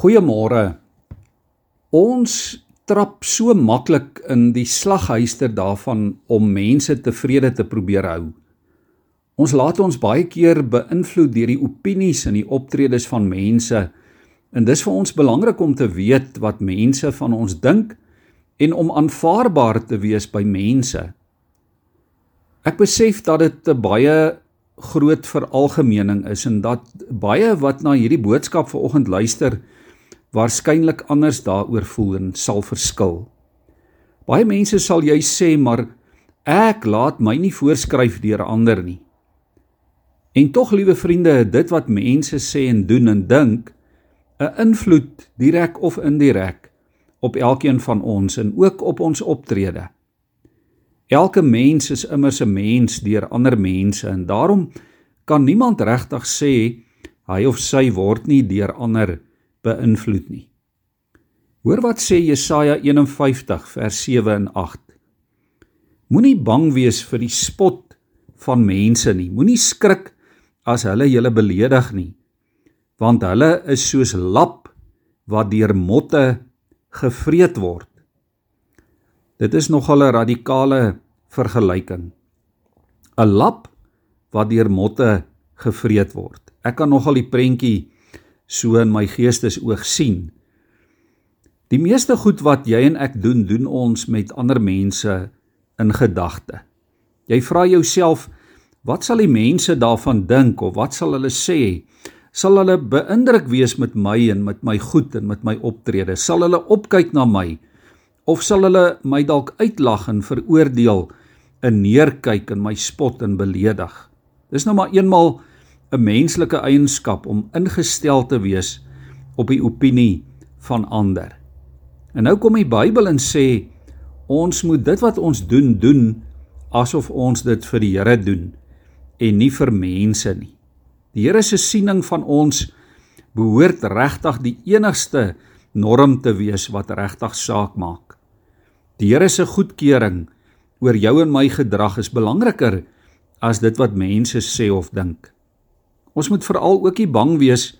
Goeiemôre. Ons trap so maklik in die slaghuister daarvan om mense tevrede te probeer hou. Ons laat ons baie keer beïnvloed deur die opinies en die optredes van mense. En dis vir ons belangrik om te weet wat mense van ons dink en om aanvaarbaar te wees by mense. Ek besef dat dit 'n baie groot veralgemening is en dat baie wat na hierdie boodskap vanoggend luister waarskynlik anders daaroor voel en sal verskil. Baie mense sal jy sê maar ek laat my nie voorskryf deur ander nie. En tog liewe vriende, dit wat mense sê en doen en dink 'n invloed direk of indirek op elkeen van ons en ook op ons optrede. Elke mens is immers 'n mens deur ander mense en daarom kan niemand regtig sê hy of sy word nie deur ander beïnvloed nie. Hoor wat sê Jesaja 51 vers 7 en 8. Moenie bang wees vir die spot van mense nie. Moenie skrik as hulle julle beledig nie, want hulle is soos lap wat deur motte gevreet word. Dit is nogal 'n radikale vergelyking. 'n Lap wat deur motte gevreet word. Ek kan nogal die prentjie so in my geestesoog sien. Die meeste goed wat jy en ek doen, doen ons met ander mense in gedagte. Jy vra jouself, wat sal die mense daarvan dink of wat sal hulle sê? Sal hulle beïndruk wees met my en met my goed en met my optrede? Sal hulle opkyk na my of sal hulle my dalk uitlag en veroordeel en neerkyk en my spot en beledig? Dis nou maar eenmal 'n menslike eienskap om ingestel te wees op die opinie van ander. En nou kom die Bybel en sê ons moet dit wat ons doen doen asof ons dit vir die Here doen en nie vir mense nie. Die Here se siening van ons behoort regtig die enigste norm te wees wat regtig saak maak. Die Here se goedkeuring oor jou en my gedrag is belangriker as dit wat mense sê of dink. Ons moet veral ook nie bang wees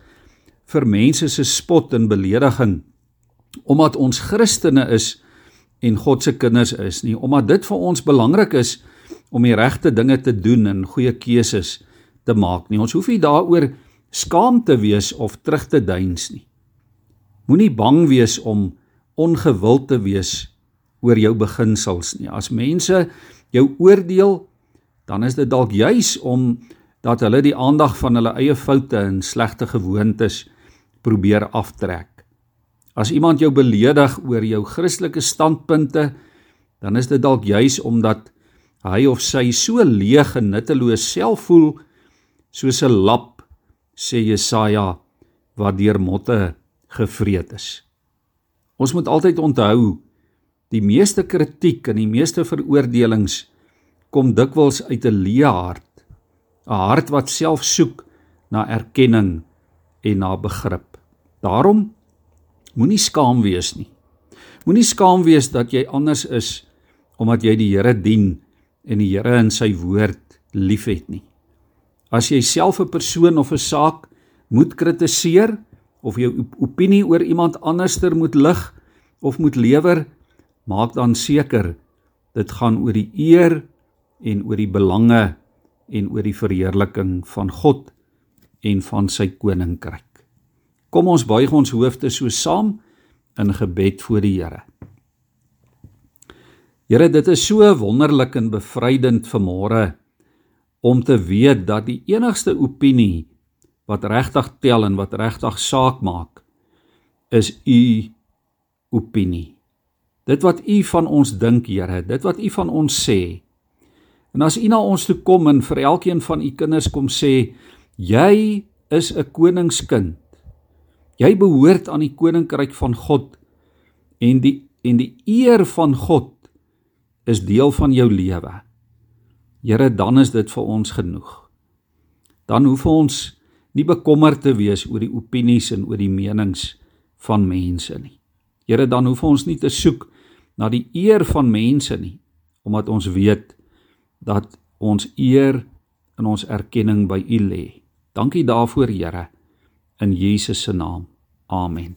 vir mense se spot en belediging omdat ons Christene is en God se kinders is nie, omdat dit vir ons belangrik is om die regte dinge te doen en goeie keuses te maak nie. Ons hoef nie daaroor skaam te wees of terug te duins nie. Moenie bang wees om ongewild te wees oor jou beginsels nie. As mense jou oordeel, dan is dit dalk juis om dat hulle die aandag van hulle eie foute en slegte gewoontes probeer aftrek. As iemand jou beledig oor jou Christelike standpunte, dan is dit dalk juis omdat hy of sy so leeg en nutteloos self voel soos 'n lap, sê Jesaja, wat deur motte gevreet is. Ons moet altyd onthou die meeste kritiek en die meeste veroordelings kom dikwels uit 'n leë hart 'n hart wat self soek na erkenning en na begrip. Daarom moenie skaam wees nie. Moenie skaam wees dat jy anders is omdat jy die Here dien en die Here in sy woord liefhet nie. As jy self 'n persoon of 'n saak moet kritiseer of jou opinie oor iemand anderster moet lig of moet lewer, maak dan seker dit gaan oor die eer en oor die belange en oor die verheerliking van God en van sy koninkryk. Kom ons buig ons hoofde so saam in gebed voor die Here. Here, dit is so wonderlik en bevrydend vanmôre om te weet dat die enigste opinie wat regtig tel en wat regtig saak maak is u opinie. Dit wat u van ons dink, Here, dit wat u van ons sê, En as u na ons toe kom en vir elkeen van u kinders kom sê, jy is 'n koningskind. Jy behoort aan die koninkryk van God en die en die eer van God is deel van jou lewe. Here, dan is dit vir ons genoeg. Dan hoef ons nie bekommerd te wees oor die opinies en oor die menings van mense nie. Here, dan hoef ons nie te soek na die eer van mense nie, omdat ons weet dat ons eer in ons erkenning by U lê. Dankie daarvoor, Here, in Jesus se naam. Amen.